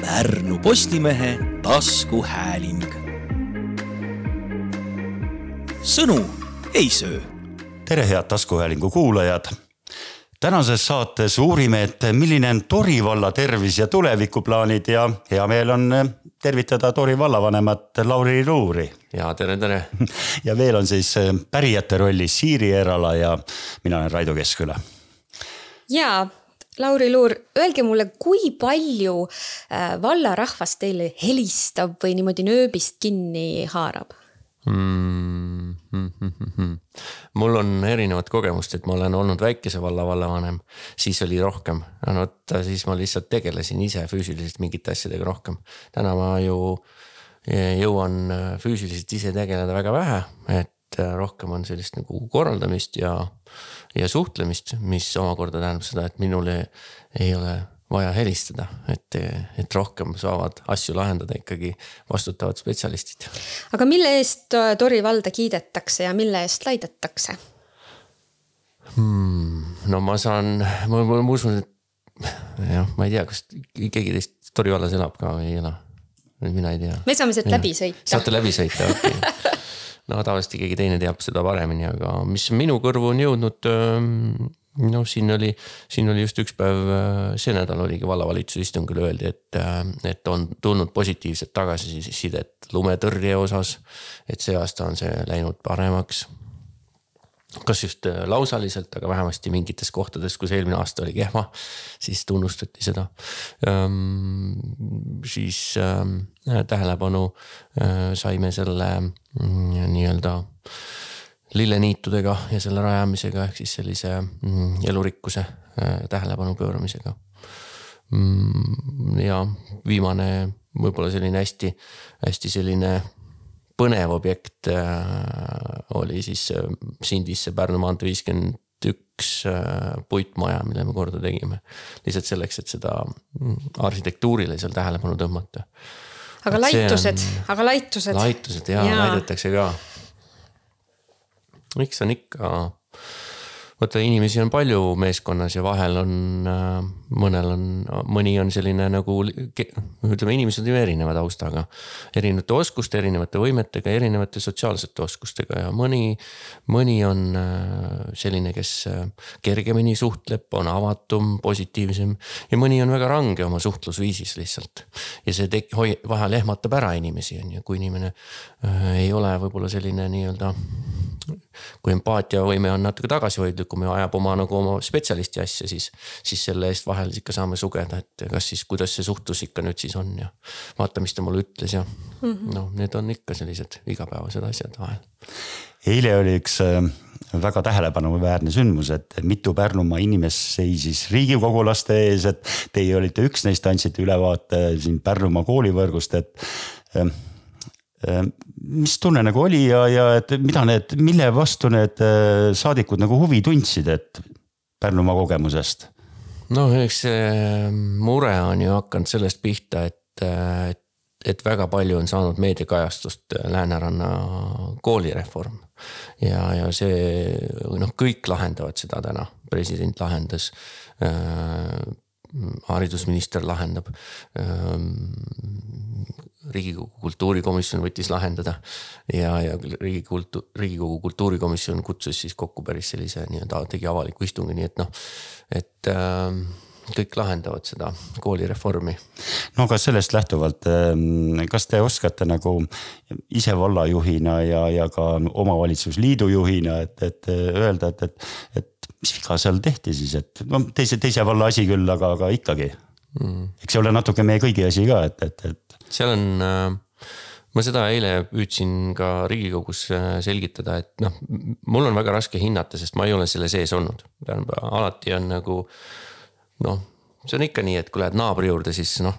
Pärnu Postimehe taskuhääling. sõnu ei söö. tere, head taskuhäälingu kuulajad. tänases saates uurime, et milline on Tori valla tervis ja tulevikuplaanid ja hea meel on tervitada Tori vallavanemat Lauri Luuri. ja tere, tere. ja veel on siis pärijate rollis Siiri Eerala ja mina olen Raido Keskküla. ja Lauri Luur, öelge mulle, kui palju vallarahvas teile helistab või niimoodi nööbist kinni haarab mm,? Mm, mm, mm. mul on erinevat kogemust, et ma olen olnud väikese valla vallavanem, siis oli rohkem, no vot siis ma lihtsalt tegelesin ise füüsiliselt mingite asjadega rohkem. täna ma ju jõuan füüsiliselt ise tegeleda väga vähe, et rohkem on sellist nagu korraldamist ja ja suhtlemist, mis omakorda tähendab seda, et minul ei, ei ole vaja helistada, et, et rohkem saavad asju lahendada ikkagi vastutavad spetsialistid. aga mille eest Tori valda kiidetakse ja mille eest laidetakse hmm,? no ma saan, ma, ma, ma usun, et jah, ma ei tea, kas keegi teist Tori vallas elab ka või ei ela. mina ei tea. me saame sealt läbi sõita. saate läbi sõita, okei okay no tavaliselt keegi teine teab seda paremini, aga mis minu kõrvu on jõudnud. noh, siin oli, siin oli just üks päev, see nädal oligi vallavalitsuse istungil öeldi, et, et on tulnud positiivset tagasisidet lumetõrje osas. et see aasta on see läinud paremaks kas just lausaliselt, aga vähemasti mingites kohtades, kus eelmine aasta oli kehva, siis tunnustati seda ähm,. siis ähm, tähelepanu äh, saime selle mm, nii-öelda lilleniitudega ja selle rajamisega ehk siis sellise mm, elurikkuse äh, tähelepanu pööramisega mm,. ja viimane võib-olla selline hästi, hästi selline põnev objekt äh, oli siis äh, Sindisse Pärnu maantee viiskümmend üks äh, puitmaja, mille me korda tegime. lihtsalt selleks, et seda mm, arhitektuurile seal tähelepanu tõmmata. aga laitused, aga laitused. laitused ja, ja. laidetakse ka. miks on ikka vaata inimesi on palju meeskonnas ja vahel on, äh, mõnel on, mõni on selline nagu ütleme, inimesed on ju erineva taustaga. erinevate oskuste, erinevate võimetega, erinevate sotsiaalsete oskustega ja mõni, mõni on äh, selline, kes äh, kergemini suhtleb, on avatum, positiivsem. ja mõni on väga range oma suhtlusviisis lihtsalt. ja see tek-, vahel ehmatab ära inimesi, on ju, kui inimene ei ole võib-olla selline nii-öelda kui empaatiavõime on natuke tagasihoidlikum ja ajab oma nagu oma spetsialisti asja, siis, siis selle eest vahel ikka saame sugeda, et kas siis, kuidas see suhtlus ikka nüüd siis on ja. vaata, mis ta mulle ütles ja mm -hmm. noh, need on ikka sellised igapäevased asjad vahel. eile oli üks äh, väga tähelepanuväärne sündmus, et mitu Pärnumaa inimest seisis riigikogulaste ees, et teie olite üks neist, andsite ülevaate siin Pärnumaa koolivõrgust, et äh, mis tunne nagu oli ja, ja et mida need, mille vastu need äh, saadikud nagu huvi tundsid, et Pärnumaa kogemusest? noh, eks see mure on ju hakanud sellest pihta, et, et, et väga palju on saanud meediakajastust Lääneranna koolireform. ja, ja see noh, kõik lahendavad seda täna, president lahendas haridusminister lahendab ähm, riigikogu kultuurikomisjon võttis lahendada. ja, ja riigikultu-, riigikogu kultuurikomisjon kutsus siis kokku päris sellise nii-öelda tegi avaliku istungi, nii et noh, et äh, kõik lahendavad seda koolireformi. no aga sellest lähtuvalt, ähm, kas te oskate nagu ise vallajuhina ja, ja ka omavalitsusliidu juhina, et, et öelda, et, et, et mis viga seal tehti siis, et no teise, teise valla asi küll, aga, aga ikkagi mm.. eks see ole natuke meie kõigi asi ka, et, et, et. seal on äh, ma seda eile püüdsin ka riigikogus äh, selgitada, et noh, mul on väga raske hinnata, sest ma ei ole selle sees olnud. tähendab, alati on nagu noh, see on ikka nii, et kui lähed naabri juurde, siis noh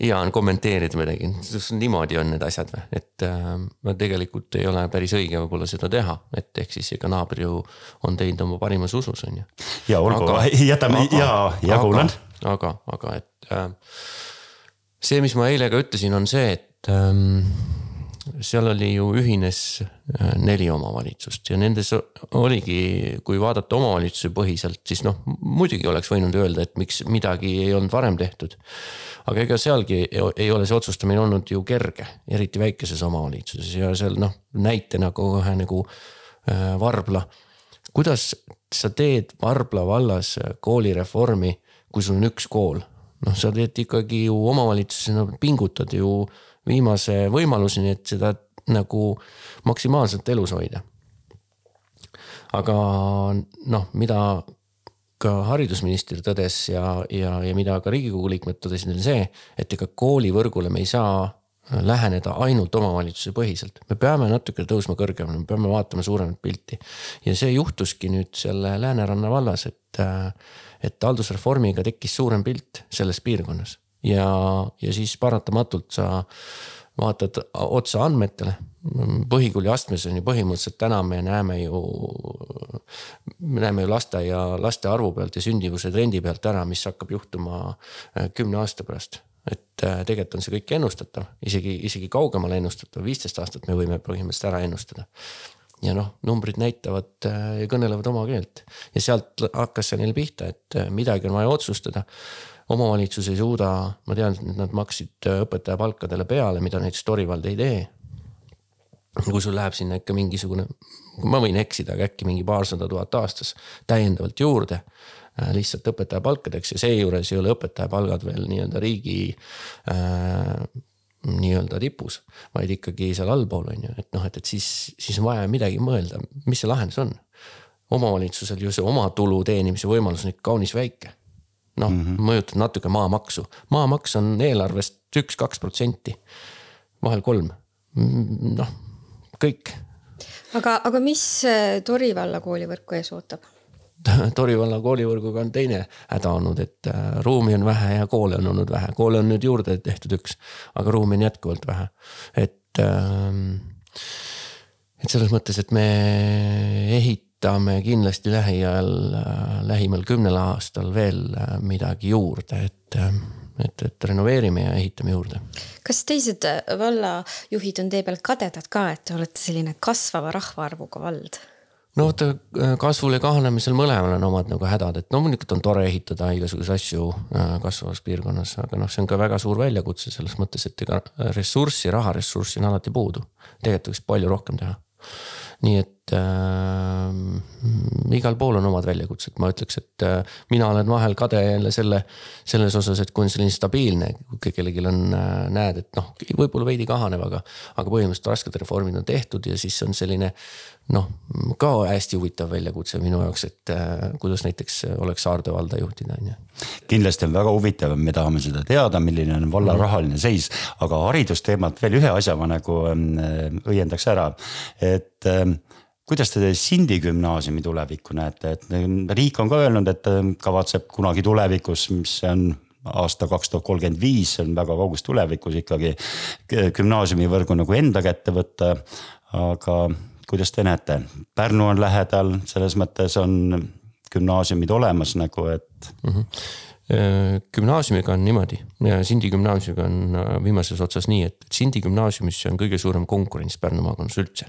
hea on kommenteerida midagi, niimoodi on need asjad või, et äh, tegelikult ei ole päris õige võib-olla seda teha, et ehk siis ega naaber ju on teinud oma parimas usus, on ju. ja olgu, jätame aga, ja, ja kuulan. aga, aga et äh, see, mis ma eile ka ütlesin, on see, et ähm, seal oli ju ühines äh, neli omavalitsust ja nendes oligi, kui vaadata omavalitsuse põhiselt, siis noh, muidugi oleks võinud öelda, et miks midagi ei olnud varem tehtud. aga ega sealgi ei ole see otsustamine olnud ju kerge, eriti väikeses omavalitsuses ja seal noh, näitena kohe nagu äh, Varbla. kuidas sa teed Varbla vallas koolireformi, kui sul on üks kool? noh, sa teed ikkagi ju omavalitsusena pingutad ju viimase võimaluseni, et seda nagu maksimaalselt elus hoida. aga noh, mida ka haridusminister tõdes ja, ja, ja mida ka riigikogu liikmed tõdesid, oli see, et ega koolivõrgule me ei saa läheneda ainult omavalitsuse põhiselt, me peame natuke tõusma kõrgemale, me peame vaatama suuremat pilti. ja see juhtuski nüüd selle Lääneranna vallas, et, et haldusreformiga tekkis suurem pilt selles piirkonnas ja, ja siis paratamatult sa vaatad otsa andmetele. põhikooli astmes on ju põhimõtteliselt täna me näeme ju, me näeme ju lasteaia, laste arvu pealt ja sündivuse trendi pealt ära, mis hakkab juhtuma äh, kümne aasta pärast et äh, tegelikult on see kõik ennustatav, isegi, isegi kaugemale ennustatav, viisteist aastat me võime põhimõtteliselt ära ennustada. ja noh, numbrid näitavad äh, ja kõnelevad oma keelt ja sealt hakkas see neil pihta, et midagi on vaja otsustada omavalitsus ei suuda, ma tean, et nad maksid äh, õpetaja palkadele peale, mida näiteks Tori vald ei tee. kui sul läheb sinna ikka mingisugune, ma võin eksida, aga äkki mingi paarsada tuhat aastas täiendavalt juurde äh, lihtsalt õpetaja palkadeks ja seejuures ei ole õpetaja palgad veel nii-öelda riigi äh, nii-öelda tipus, vaid ikkagi seal allpool on ju, et noh, et, et siis, siis on vaja midagi mõelda, mis see lahendus on. omavalitsusel ju see oma tulu teenimise võimalus on ikka kaunis väike noh mm -hmm., mõjutab natuke maamaksu, maamaks on eelarvest üks-kaks protsenti, vahel kolm, noh kõik. aga, aga mis äh, Tori valla koolivõrku ees ootab? Tori valla koolivõrguga on teine häda olnud, et äh, ruumi on vähe ja koole on olnud vähe, koole on nüüd juurde tehtud üks, aga ruumi on jätkuvalt vähe, et ähm, et selles mõttes, et me ehit-, ehitame kindlasti lähiajal, äh, lähimal kümnel aastal veel äh, midagi juurde, et, äh, et, et renoveerime ja ehitame juurde. kas teised vallajuhid on teie peal kadedad ka, et te olete selline kasvava rahvaarvuga vald? no vot kasvul ja kahanemisel mõlemal on omad nagu hädad, et loomulikult on tore ehitada igasuguseid asju kasvavas piirkonnas, aga noh, see on ka väga suur väljakutse selles mõttes, et ega ressurssi, raharessurssi on alati puudu. tegelikult võiks palju rohkem teha nii et äh, igal pool on omad väljakutsed, ma ütleks, et äh, mina olen vahel kade jälle selle, selles osas, et kui on selline stabiilne, kui kellelgi on äh,, näed, et noh, võib-olla veidi kahanev, aga, aga põhimõtteliselt rasked reformid on tehtud ja siis on selline noh, ka hästi huvitav väljakutse minu jaoks, et äh, kuidas näiteks oleks Saarde valda juhtida, on ju. kindlasti on väga huvitav, me tahame seda teada, milline on valla mm. rahaline seis, aga haridusteemalt veel ühe asja ma nagu äh, õiendaks ära, et äh, kuidas te Sindi gümnaasiumi tulevikku näete, et riik on ka öelnud, et kavatseb kunagi tulevikus, mis on aasta kaks tuhat kolmkümmend viis, see on väga kauges tulevikus ikkagi gümnaasiumivõrgu nagu enda kätte võtta. aga kuidas te näete, Pärnu on lähedal, selles mõttes on gümnaasiumid olemas nagu, et mm. -hmm gümnaasiumiga on niimoodi ja Sindi gümnaasiumiga on äh, viimases otsas nii, et Sindi gümnaasiumisse on kõige suurem konkurents Pärnu maakonnas üldse.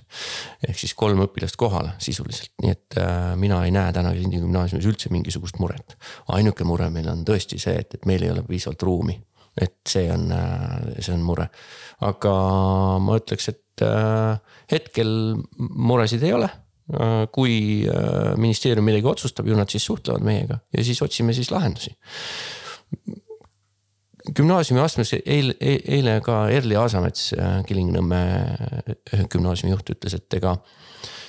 ehk siis kolm õpilast kohale sisuliselt, nii et äh, mina ei näe täna Sindi gümnaasiumis üldse mingisugust muret. ainuke mure meil on tõesti see, et, et meil ei ole piisavalt ruumi et see on, see on mure. aga ma ütleks, et äh, hetkel muresid ei ole. Äh, kui äh, ministeerium midagi otsustab, ju nad siis suhtlevad meiega ja siis otsime siis lahendusi gümnaasiumi astmes eile, eile ka Erli Aasamets, Kilingi-Nõmme gümnaasiumi juht ütles, et ega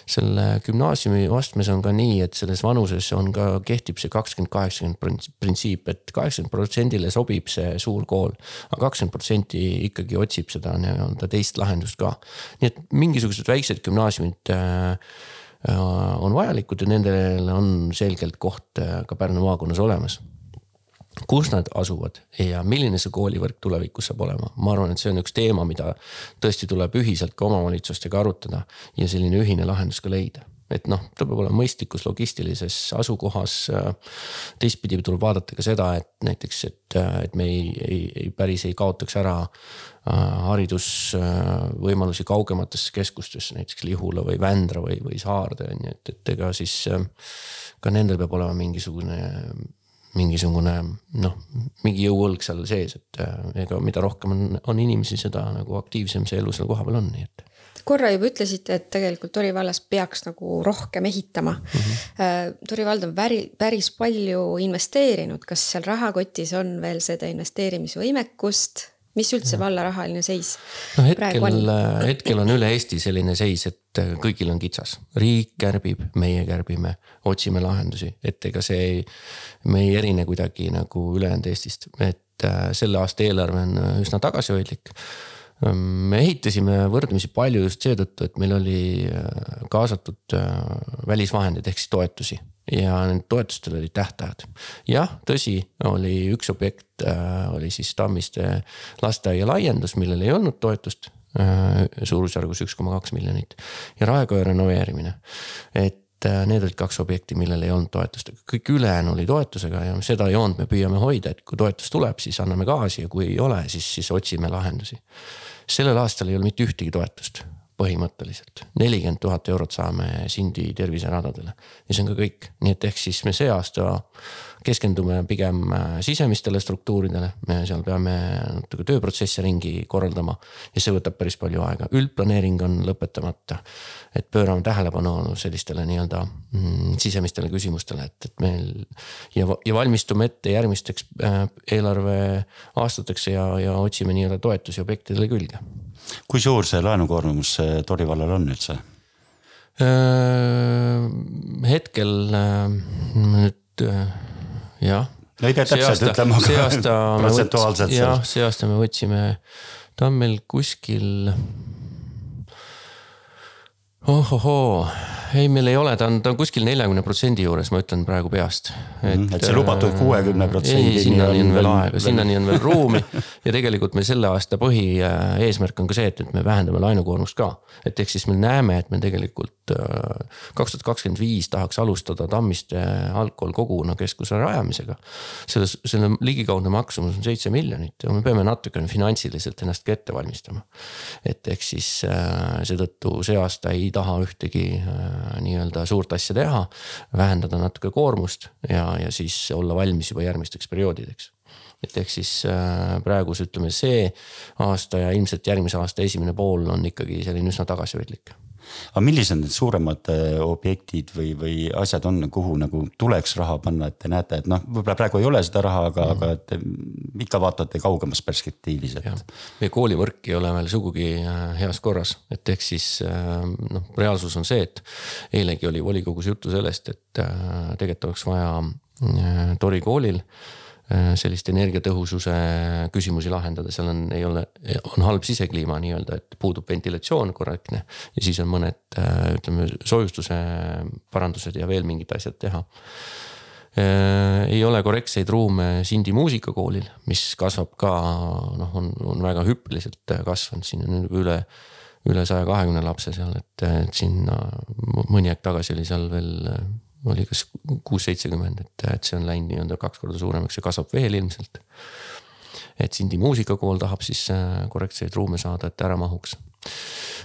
selle gümnaasiumi astmes on ka nii, et selles vanuses on ka, kehtib see kakskümmend, kaheksakümmend printsiip et, kaheksakümmend protsendile sobib see suur kool aga. aga kakskümmend protsenti ikkagi otsib seda nii-öelda teist lahendust ka. nii et mingisugused väiksed gümnaasiumid äh, äh, on vajalikud ja nendel on selgelt koht äh, ka Pärnu maakonnas olemas kus nad asuvad ja milline see koolivõrk tulevikus saab olema, ma arvan, et see on üks teema, mida tõesti tuleb ühiselt ka omavalitsustega arutada ja selline ühine lahendus ka leida et noh, ta peab olema mõistlikus logistilises asukohas. teistpidi tuleb vaadata ka seda, et näiteks, et, et me ei, ei, ei päris ei kaotaks ära haridusvõimalusi kaugematesse keskustesse, näiteks Lihula või Vändra või, või Saarde on ju, et, et ega siis ka nendel peab olema mingisugune mingisugune noh, mingi jõuõlg seal sees, et ega mida rohkem on, on inimesi, seda nagu aktiivsem see elu seal kohapeal on, nii et korra juba ütlesite, et tegelikult Tori vallas peaks nagu rohkem ehitama mm. -hmm. Tori vald on päri, päris palju investeerinud, kas seal rahakotis on veel seda investeerimisvõimekust? Mis üldse valla rahaline seis no hetkel, äh, hetkel on üle Eesti selline seis, et äh, kõigil on kitsas. riik kärbib, meie kärbime, otsime lahendusi, et ega see ei, me ei erine kuidagi nagu ülejäänud Eestist, et selle aasta eelarve on üsna tagasihoidlik me ehitasime võrdlemisi palju just seetõttu, et meil oli äh, kaasatud äh, välisvahendeid ehk siis toetusi ja need toetustel olid tähtajad. jah, tõsi, oli üks objekt, äh, oli siis Tammiste lasteaia laiendus, millel ei olnud toetust suurusjärgus üks koma kaks miljonit ja Raekoja renoveerimine. et need olid kaks objekti, millel ei olnud toetust, kõik ülejäänu oli toetusega ja seda joont me püüame hoida, et kui toetus tuleb, siis anname gaasi ja kui ei ole, siis, siis otsime lahendusi. Sellel aastal ei ole mitte ühtegi toetust põhimõtteliselt. nelikümmend tuhat eurot saame Sindi terviseradadele ja see on ka kõik, nii et ehk siis me see aasta keskendume pigem äh, sisemistele struktuuridele, me seal peame natuke tööprotsesse ringi korraldama ja see võtab päris palju aega, üldplaneering on lõpetamata. et pöörame tähelepanu sellistele nii-öelda mm, sisemistele küsimustele, et, et meil ja, ja valmistume ette järgmisteks äh, eelarve aastateks ja, ja otsime nii-öelda toetusi objektidele külge kui suur see laenukoormus Tori vallal on üldse? Äh, hetkel äh, nüüd äh, jah. no ei pea täpselt ütlema, aga protsentuaalselt. jah, see aasta me võtsime, ta on meil kuskil ohohoo, ei, meil ei ole, ta on, ta on kuskil neljakümne protsendi juures, ma ütlen praegu peast. et, et see lubatud äh, kuuekümne protsendi. ei, sinnani on veel aega, sinnani on veel ruumi ja tegelikult meil selle aasta põhieesmärk on ka see, et, et me vähendame laenukoormust ka. et ehk siis me näeme, et me tegelikult äh, kaks tuhat kakskümmend viis tahaks alustada Tammiste algkoolkoguna keskuse rajamisega. selles, selle ligikaudne maksumus on seitse miljonit ja me peame natukene finantsiliselt ennast ka ette valmistama. et ehk siis äh, seetõttu see aasta ei taha ühtegi äh, nii-öelda suurt asja teha. vähendada natuke koormust ja, ja siis olla valmis juba järgmisteks perioodideks et ehk siis äh, praeguse ütleme see aasta ja ilmselt järgmise aasta esimene pool on ikkagi selline üsna tagasihoidlik aga millised need suuremad äh, objektid või, või asjad on, kuhu nagu tuleks raha panna, et te näete, et noh, võib-olla praegu ei ole seda raha, aga mm, -hmm. aga et ikka vaatate kaugemas perspektiivis, et. meie koolivõrk ei ole veel sugugi äh, heas korras, et ehk siis äh, noh, reaalsus on see, et eilegi oli volikogus juttu sellest, et tegelikult oleks vaja Tori koolil sellist energiatõhususe küsimusi lahendada, seal on, ei ole, on halb sisekliima nii-öelda, et puudub ventilatsioon korrektne. ja siis on mõned äh, ütleme soojustuse parandused ja veel mingid asjad teha. Äh, ei ole korrektseid ruume Sindi muusikakoolil, mis kasvab ka noh, on, on väga hüppeliselt kasvanud, siin on üle üle saja kahekümne lapse seal, et, et sinna mõni aeg tagasi oli seal veel oli kas kuus-seitsekümmend, et, et see on läinud nii-öelda kaks korda suuremaks ja kasvab veel ilmselt. et Sindi muusikakool tahab siis äh, korrektseid ruume saada, et ära mahuks.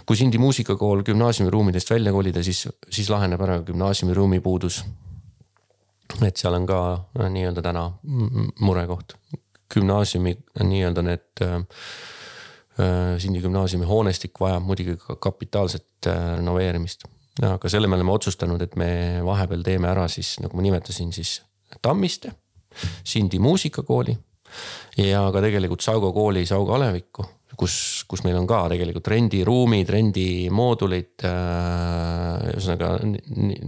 kui Sindi muusikakool gümnaasiumi ruumidest välja kolida, siis, siis laheneb ära gümnaasiumi ruumipuudus. et seal on ka äh, nii-öelda täna murekoht. gümnaasiumi nii-öelda need äh, Sindi gümnaasiumi hoonestik vajab muidugi ka kapitaalset renoveerimist aga selle me oleme otsustanud, et me vahepeal teeme ära siis nagu ma nimetasin, siis Tammiste, Sindi muusikakooli ja ka tegelikult Saugo kooli Saugo alevikku, kus, kus meil on ka tegelikult rendiruumid, rendimoodulid äh,. ühesõnaga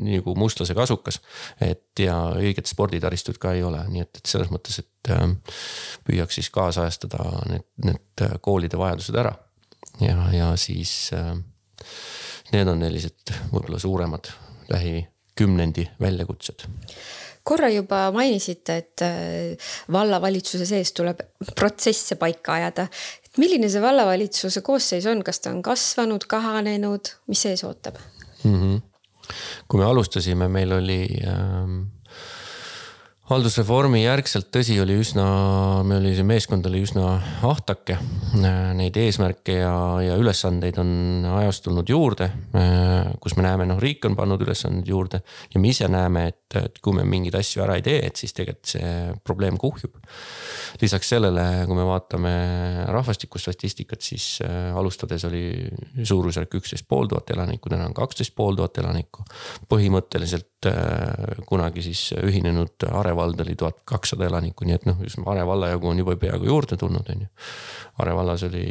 nagu mustlase kasukas, et ja õiget sporditaristut ka ei ole, nii et, et selles mõttes, et äh, püüaks siis kaasajastada need, need koolide vajadused ära ja, ja siis äh, need on sellised võib-olla suuremad lähikümnendi väljakutsed korra juba mainisite, et äh, vallavalitsuse sees tuleb protsesse paika ajada. et milline see vallavalitsuse koosseis on, kas ta on kasvanud, kahanenud, mis ees ootab mm? -hmm kui me alustasime, meil oli ähm, haldusreformi järgselt, tõsi, oli üsna, meil oli see meeskond oli üsna ahtake. Neid eesmärke ja, ja ülesandeid on ajas tulnud juurde, kus me näeme, noh, riik on pannud ülesanded juurde ja me ise näeme, et, et kui me mingeid asju ära ei tee, et siis tegelikult see probleem kuhjub. lisaks sellele, kui me vaatame rahvastikustatistikat, siis äh, alustades oli suurusjärk üksteist pool tuhat elanikku, täna on kaksteist pool tuhat elanikku. põhimõtteliselt äh, kunagi siis ühinenud Are vald oli tuhat kakssada elanikku, nii et noh, Are valla jagu on juba peaaegu juurde tulnud, on ju. Are vallas oli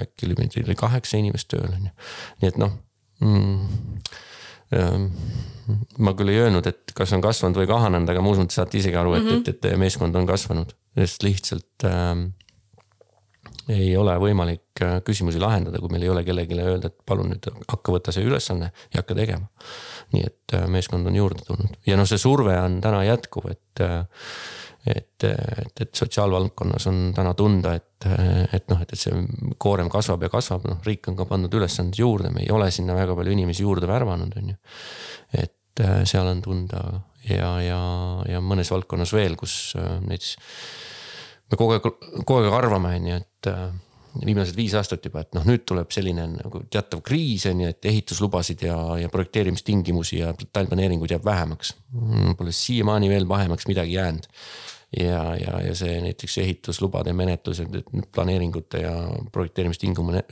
äkki oli, oli kaheksa inimest tööl, on ju, nii et noh mm, ähm, ma küll ei öelnud, et kas on kasvanud või kahanenud, aga ma usun, et saate isegi aru, et mm, -hmm. et, et meeskond on kasvanud, sest lihtsalt ähm, ei ole võimalik äh, küsimusi lahendada, kui meil ei ole kellelegi öelda, et palun nüüd hakka võtta see ülesanne ja hakka tegema. nii et äh, meeskond on juurde tulnud ja noh, see surve on täna jätkuv, et äh, et, et, et sotsiaalvaldkonnas on täna tunda, et, et noh, et, et see koorem kasvab ja kasvab, noh, riik on ka pannud ülesanded juurde, me ei ole sinna väga palju inimesi juurde värvanud, on ju. et seal on tunda ja, ja, ja mõnes valdkonnas veel, kus näiteks me kogu aeg, kogu aeg arvame, on ju, et äh, viimased viis aastat juba, et noh, nüüd tuleb selline nagu teatav kriis on ju, et ehituslubasid ja, ja projekteerimistingimusi ja detailplaneeringuid jääb vähemaks. Pole siiamaani veel vähemaks midagi jäänud ja, ja, ja see näiteks ehituslubade menetlused, planeeringute ja projekteerimistingimuste,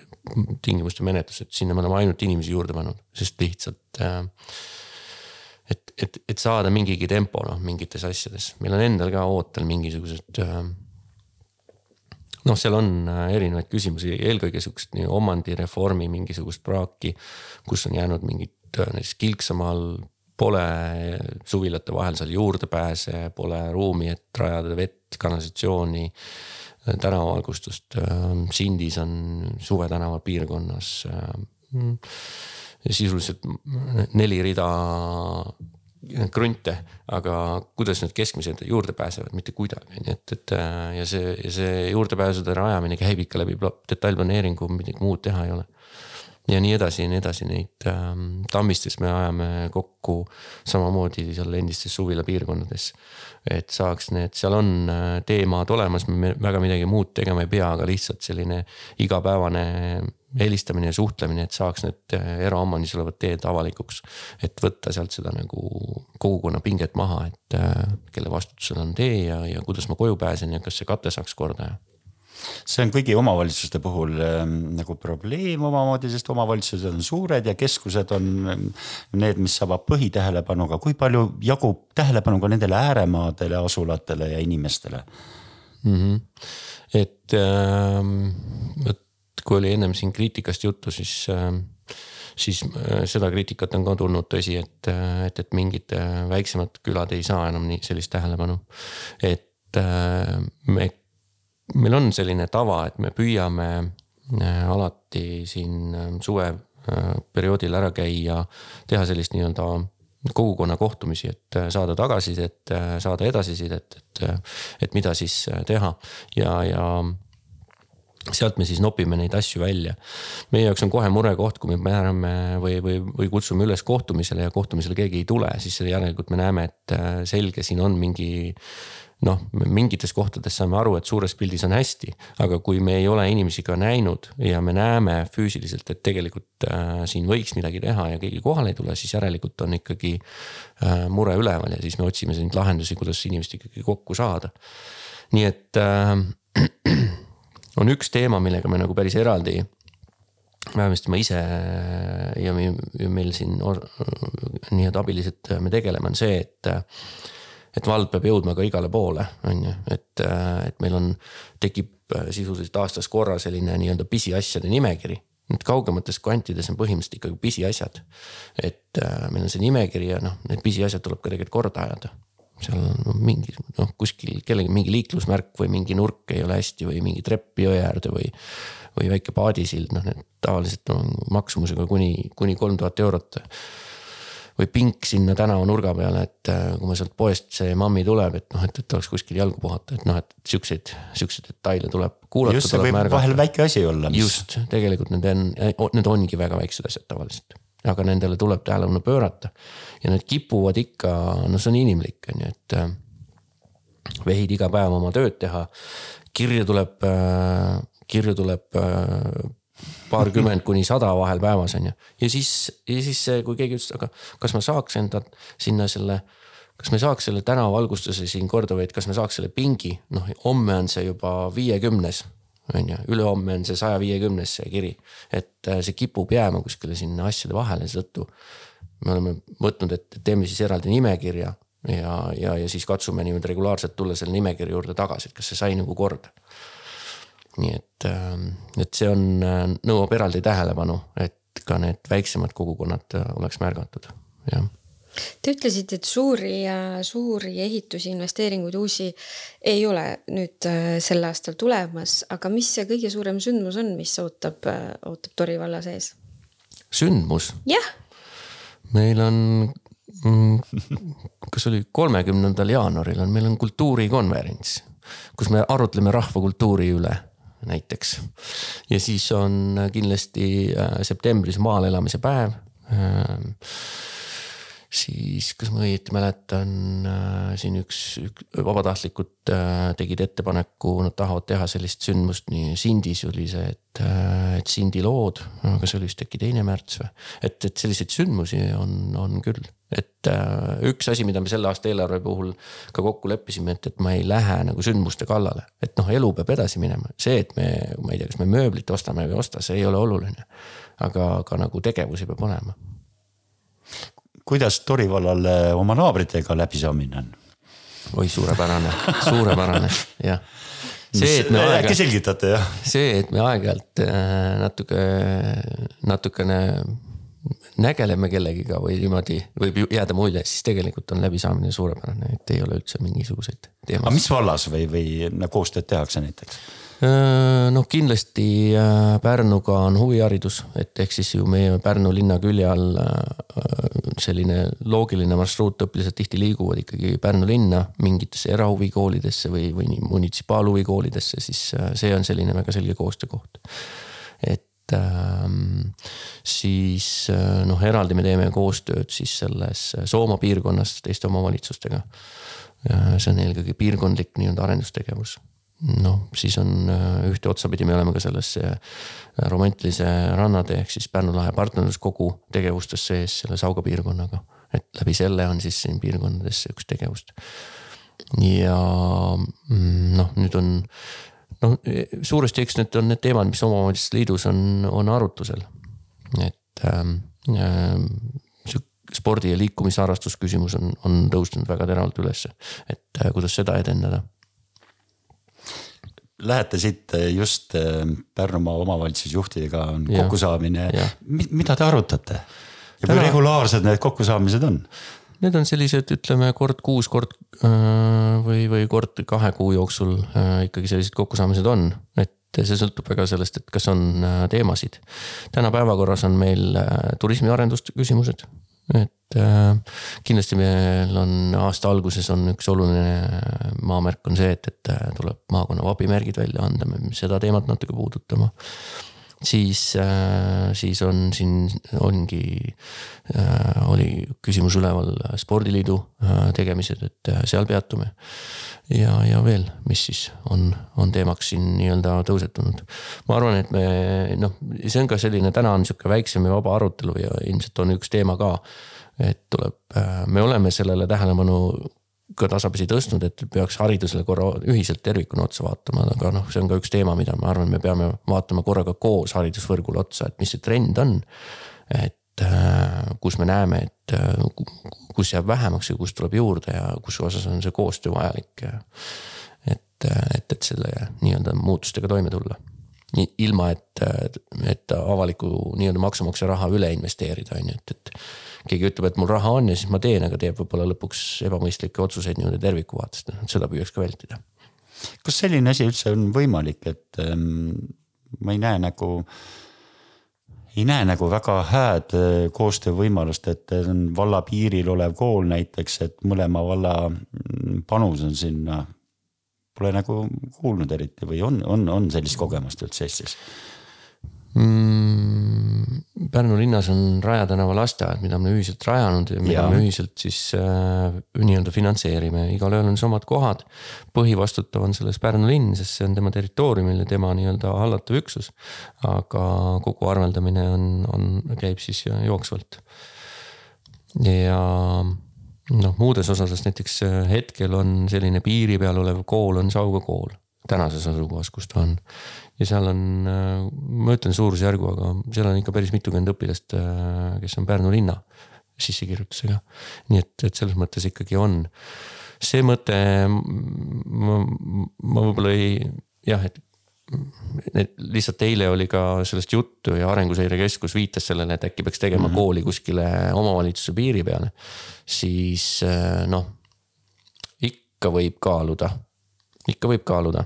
tingimuste menetlused, sinna me oleme ainult inimesi juurde pannud, sest lihtsalt äh, et, et, et saada mingigi tempo noh, mingites asjades, meil on endal ka ootel mingisugused äh, noh, seal on äh, erinevaid küsimusi, eelkõige sihukest nii omandireformi mingisugust praaki, kus on jäänud mingid näiteks Kilksamaal pole suvilate vahel seal juurdepääse, pole ruumi, et rajada vett, kanalisatsiooni, tänavavalgustust. Sindis on Suve tänava piirkonnas sisuliselt neli rida krunte, aga kuidas need keskmised juurde pääsevad, mitte kuidagi, nii et, et ja see, see juurdepääsude rajamine käib ikka läbi detailplaneeringu, midagi muud teha ei ole ja nii edasi ja nii edasi, neid ähm, Tammistes me ajame kokku samamoodi seal endistes suvila piirkondades. et saaks need, seal on äh, teemaad olemas, me väga midagi muud tegema ei pea, aga lihtsalt selline igapäevane helistamine ja suhtlemine, et saaks need äh, eraomandis olevad teed avalikuks. et võtta sealt seda nagu kogukonna pinget maha, et äh, kelle vastutusel on tee ja, ja kuidas ma koju pääsen ja kas see kate saaks korda ja see on kõigi omavalitsuste puhul ähm, nagu probleem omamoodi, sest omavalitsused on suured ja keskused on ähm, need, mis saavad põhitähelepanuga, kui palju jagub tähelepanu ka nendele ääremaadele asulatele ja inimestele mm? -hmm. et ähm,, vot kui oli ennem siin kriitikast juttu, siis äh, siis äh, seda kriitikat on ka tulnud tõsi, et, äh, et, et mingid äh, väiksemad külad ei saa enam nii sellist tähelepanu. et me meil on selline tava, et me püüame äh, alati siin äh, suveperioodil ära käia, teha sellist nii-öelda kogukonna kohtumisi, et äh, saada tagasisidet, saada edasisidet, et, et mida siis teha ja, ja sealt me siis nopime neid asju välja. meie jaoks on kohe murekoht, kui me määrame või, või, või kutsume üles kohtumisele ja kohtumisele keegi ei tule, siis järelikult me näeme, et selge, siin on mingi noh, mingites kohtades saame aru, et suures pildis on hästi, aga kui me ei ole inimesi ka näinud ja me näeme füüsiliselt, et tegelikult äh, siin võiks midagi teha ja keegi kohale ei tule, siis järelikult on ikkagi äh, mure üleval ja siis me otsime neid lahendusi, kuidas inimest ikkagi kokku saada. nii et äh, on üks teema, millega me nagu päris eraldi vähemasti ma ise ja meil siin nii-öelda abilised me tegeleme, on see, et et vald peab jõudma ka igale poole, on ju, et, äh, et meil on, tekib äh, sisuliselt aastas korra selline nii-öelda pisiasjade nimekiri. Need kaugemates kvantides on põhimõtteliselt ikkagi pisiasjad. et äh, meil on see nimekiri ja noh, need pisiasjad tuleb ka tegelikult korda ajada seal on mingi noh, kuskil kellelgi mingi liiklusmärk või mingi nurk ei ole hästi või mingi trepp jõe äärde või. või väike paadisild, noh need tavaliselt on maksumusega kuni, kuni kolm tuhat eurot või pink sinna tänavanurga peale, et äh, kui ma sealt poest see mammi tuleb, et noh, et, et oleks kuskil jalgu puhata, et noh, et siukseid, siukseid detaile tuleb kuulata. just, see võib märgata. vahel väike asi olla mis.... just, tegelikult need on, need ongi väga väiksed asjad tavaliselt. aga nendele tuleb tähelepanu pöörata. ja need kipuvad ikka, no see on inimlik, on ju, et äh, vehid iga päev oma tööd teha. kirju tuleb, kirju tuleb paarkümmend kuni sada vahel päevas on ju. ja siis, ja siis kui keegi ütles, aga kas ma saaks enda sinna selle kas me saaks selle tänavavalgustuse siin korda või et kas me saaks selle pingi, noh homme on see juba viiekümnes on ju, ülehomme on see saja viiekümnes see kiri. et äh, see kipub jääma kuskile sinna asjade vahele, seetõttu me oleme võtnud, et teeme siis eraldi nimekirja ja, ja, ja siis katsume niimoodi regulaarselt tulla selle nimekirja juurde tagasi, et kas see sai nagu korda. Nii et, äh, et see on, äh, nõuab eraldi tähelepanu, et ka need väiksemad kogukonnad oleks märgatud, jah Te ütlesite, et suuri, suuri ehitusi, investeeringuid, uusi ei ole nüüd äh, sel aastal tulemas, aga mis see kõige suurem sündmus on, mis ootab, äh, ootab Tori valla sees? sündmus? jah. meil on mm, kas oli kolmekümnendal jaanuaril on, meil on kultuurikonverents, kus me arutleme rahvakultuuri üle näiteks. ja siis on kindlasti äh, septembris maal elamise päev siis kas ma õieti mäletan äh,, siin üks, üks vabatahtlikud äh, tegid ettepaneku, nad tahavad teha sellist sündmust, nii Sindis oli see, et äh,, et Sindi lood, aga see oli vist äkki teine märts või. et, et selliseid sündmusi on, on küll, et äh, üks asi, mida me selle aasta eelarve puhul ka kokku leppisime, et, et ma ei lähe nagu sündmuste kallale. et noh, elu peab edasi minema, see, et me, ma ei tea, kas me mööblit ostame või ei osta, see ei ole oluline. aga, aga nagu tegevusi peab olema kuidas Tori vallal oma naabritega läbi saamine on? oi, suurepärane, suurepärane, jah. see, et me aeg-ajalt. äkki selgitate, jah? see, et me aeg-ajalt äh, natuke, natukene nägeleme kellegiga või niimoodi võib jääda mulje, siis tegelikult on läbisaamine suurepärane, et ei ole üldse mingisuguseid teemasid. aga mis vallas või, või koostööd tehakse näiteks? Äh, noh, kindlasti äh, Pärnuga on huviharidus, et ehk siis ju meie Pärnu linna külje all äh, selline loogiline marsruut, õpilased tihti liiguvad ikkagi Pärnu linna mingitesse erahuvikoolidesse või, või munitsipaalhuvikoolidesse, siis see on selline väga selge koostöökoht. et ähm, siis noh, eraldi me teeme koostööd siis selles Soomaa piirkonnas teiste omavalitsustega. see on eelkõige piirkondlik nii-öelda arendustegevus noh, siis on äh, ühte otsapidi, me oleme ka selles äh, romantilise rannatee ehk siis Pärnu lahe partnerluskogu tegevustes sees selle Sauga piirkonnaga. et läbi selle on siis siin piirkondades üks tegevust. ja mm, noh, nüüd on noh, suuresti eks need on need teemad, mis omavalitsuste liidus on, on arutusel. et ähm, ähm, spordi ja liikumisharrastusküsimus on, on tõusnud väga teravalt ülesse, et äh, kuidas seda edendada lähete siit eh, just eh, Pärnumaa omavalitsusjuhtidega on kokkusaamine, mida te arutate? ja kui regulaarsed need kokkusaamised on? Need on sellised, ütleme kord kuus, kord äh, või, või kord kahe kuu jooksul äh, ikkagi sellised kokkusaamised on, et see sõltub väga sellest, et kas on äh, teemasid. täna päevakorras on meil turismiarendust küsimused, et äh, kindlasti meil on aasta alguses on üks oluline maamärk on see, et, et äh, tuleb maakonna vabimärgid välja anda, me seda teemat natuke puudutama. Siis, äh, siis on siin, ongi, oli küsimus üleval spordiliidu tegemised, et seal peatume. ja, ja veel, mis siis on, on teemaks siin nii-öelda tõusetunud. ma arvan, et me noh, see on ka selline, täna on sihuke väiksem ja vaba arutelu ja ilmselt on üks teema ka et tuleb, äh, me oleme sellele tähelepanu ka tasapisi tõstnud, et peaks haridusele korra ühiselt tervikuna otsa vaatama, aga noh, see on ka üks teema, mida ma arvan, me peame vaatama korraga koos haridusvõrgule otsa, et mis see trend on. et äh, kus me näeme, et äh, kus jääb vähemaks ja kus tuleb juurde ja kus osas on see koostöö vajalik. et, et, et selle nii-öelda muutustega toime tulla ilma, et, et avaliku nii-öelda maksumaksja raha üle investeerida, on ju, et, et keegi ütleb, et mul raha on ja siis ma teen, aga teeb võib-olla lõpuks ebamõistlikke otsuseid nii-öelda terviku vaatest, seda püüaks ka vältida. kas selline asi üldse on võimalik, et ähm, ma ei näe nagu, ei näe nagu väga hääd äh, koostöövõimalust, et on valla piiril olev kool näiteks, et mõlema valla mm, panus on sinna. Pole nagu kuulnud eriti või on, on, on sellist kogemust üldse Eestis? Mm,? Pärnu linnas on Raja tänava lasteaed, mida me ühiselt rajanud ja mida Jaa. me ühiselt siis äh, nii-öelda finantseerime, igalühel on siis omad kohad. põhivastutav on selles Pärnu linn, sest see on tema territooriumil ja tema nii-öelda hallatav üksus. aga kogu arveldamine on, on, käib siis jooksvalt. ja noh, muudes osades näiteks äh, hetkel on selline piiri peal olev kool on Sauga kool tänases asukohas, kus ta on. Ja seal on, ma ütlen suurusjärgu, aga seal on ikka päris mitukümmend õpilast, kes on Pärnu linna sissekirjutusega. nii et, et selles mõttes ikkagi on. see mõte, ma, ma võib-olla ei, jah, et et lihtsalt eile oli ka sellest juttu ja Arenguseire Keskus viitas sellele, et äkki peaks tegema mm -hmm. kooli kuskile omavalitsuse piiri peale. siis noh, ikka võib kaaluda, ikka võib kaaluda,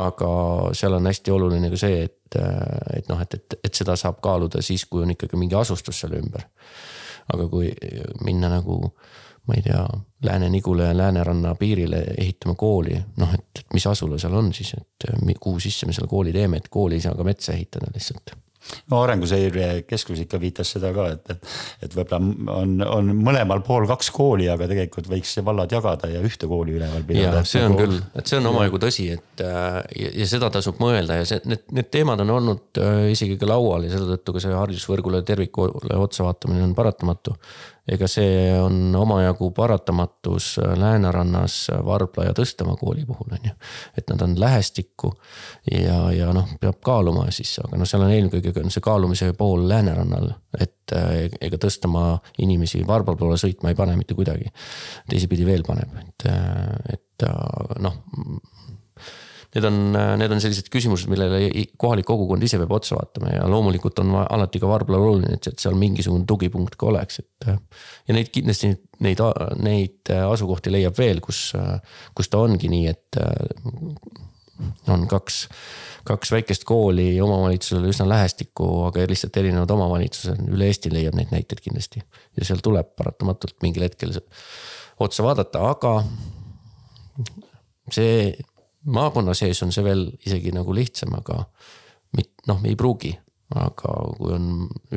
aga seal on hästi oluline ka see, et, äh, et noh, et, et, et seda saab kaaluda siis, kui on ikkagi mingi asustus seal ümber. aga kui minna nagu ma ei tea, Lääne-Nigula ja Lääneranna piirile ehitama kooli, noh, et mis asula seal on siis, et kuhu sisse me selle kooli teeme, et kooli ei saa ka metsa ehitada lihtsalt no Arenguseire Keskus ikka viitas seda ka, et, et, et võib-olla on, on mõlemal pool kaks kooli, aga tegelikult võiks vallad jagada ja ühte kooli üleval pidada. see on nagu... küll, et see on omajagu tõsi, et äh, ja, ja seda tasub mõelda ja see, need, need teemad on olnud äh, isegi ka laual ja selle tõttu ka see haridusvõrgule tervikule otsa vaatamine on paratamatu ega see on omajagu paratamatus Läänerannas Varbla ja Tõstamaa kooli puhul on ju. et nad on lähestikku ja, ja noh, peab kaaluma siis, aga noh, seal on eelkõige on see kaalumise pool Läänerannal. et eh, ega Tõstamaa inimesi Varbla poole sõitma ei pane mitte kuidagi. teisipidi veel paneb, et, et noh need on, need on sellised küsimused, millele kohalik kogukond ise peab otsa vaatama ja loomulikult on alati ka Varblal oluline, et seal mingisugune tugipunkt ka oleks, et. ja neid kindlasti neid, neid asukohti leiab veel, kus, kus ta ongi nii, et on kaks, kaks väikest kooli omavalitsusele üsna lähestikku, aga lihtsalt erinevad omavalitsused, üle Eesti leiab neid näiteid kindlasti. ja seal tuleb paratamatult mingil hetkel otsa vaadata, aga see maakonna sees on see veel isegi nagu lihtsam, aga noh, ei pruugi. aga kui on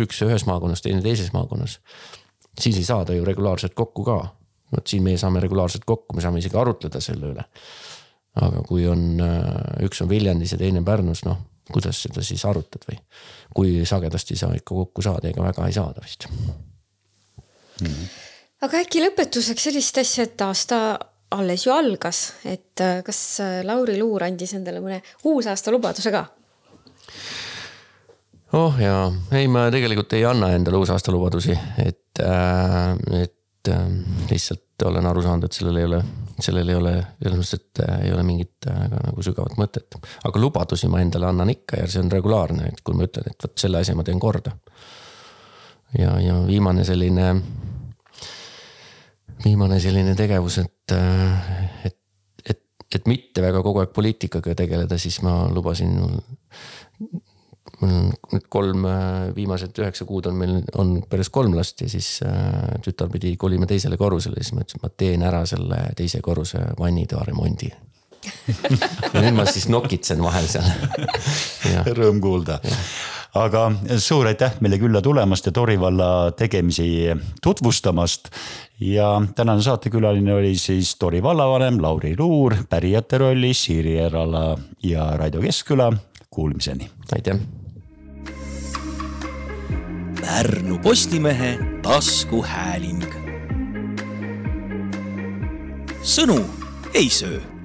üks ühes maakonnas, teine teises maakonnas, siis ei saada ju regulaarselt kokku ka. vot siin meie saame regulaarselt kokku, me saame isegi arutleda selle üle. aga kui on, äh, üks on Viljandis ja teine Pärnus, noh kuidas seda siis arutad või kui sagedasti sa ikka kokku saad, ega väga ei saada vist mm. -hmm. aga äkki lõpetuseks sellist asja, et aasta alles ju algas, et äh, kas äh, Lauri Luur andis endale mõne uusaasta lubaduse ka? oh jaa, ei, ma tegelikult ei anna endale uusaasta lubadusi, et äh,, et äh, lihtsalt olen aru saanud, et sellel ei ole, sellel ei ole selles mõttes, et äh, ei ole mingit äh, nagu sügavat mõtet. aga lubadusi ma endale annan ikka ja see on regulaarne, et kui ma ütlen, et vot selle asja ma teen korda. ja, ja viimane selline viimane selline tegevus, et, et, et, et mitte väga kogu aeg poliitikaga tegeleda, siis ma lubasin. mul on nüüd kolm, viimased üheksa kuud on meil, on päris kolm last ja siis äh, tütar pidi kolima teisele korrusele, siis ma ütlesin, ma teen ära selle teise korruse vannitoa remondi ja nüüd ma siis nokitsen vahel seal. Rõõm kuulda aga suur aitäh meile külla tulemast ja Tori valla tegemisi tutvustamast. ja tänane saatekülaline oli siis Tori vallavanem Lauri Luur, pärijate rollis Siiri Erala ja Raido Keskküla. Kuulmiseni. aitäh. Pärnu Postimehe taskuhääling. sõnu ei söö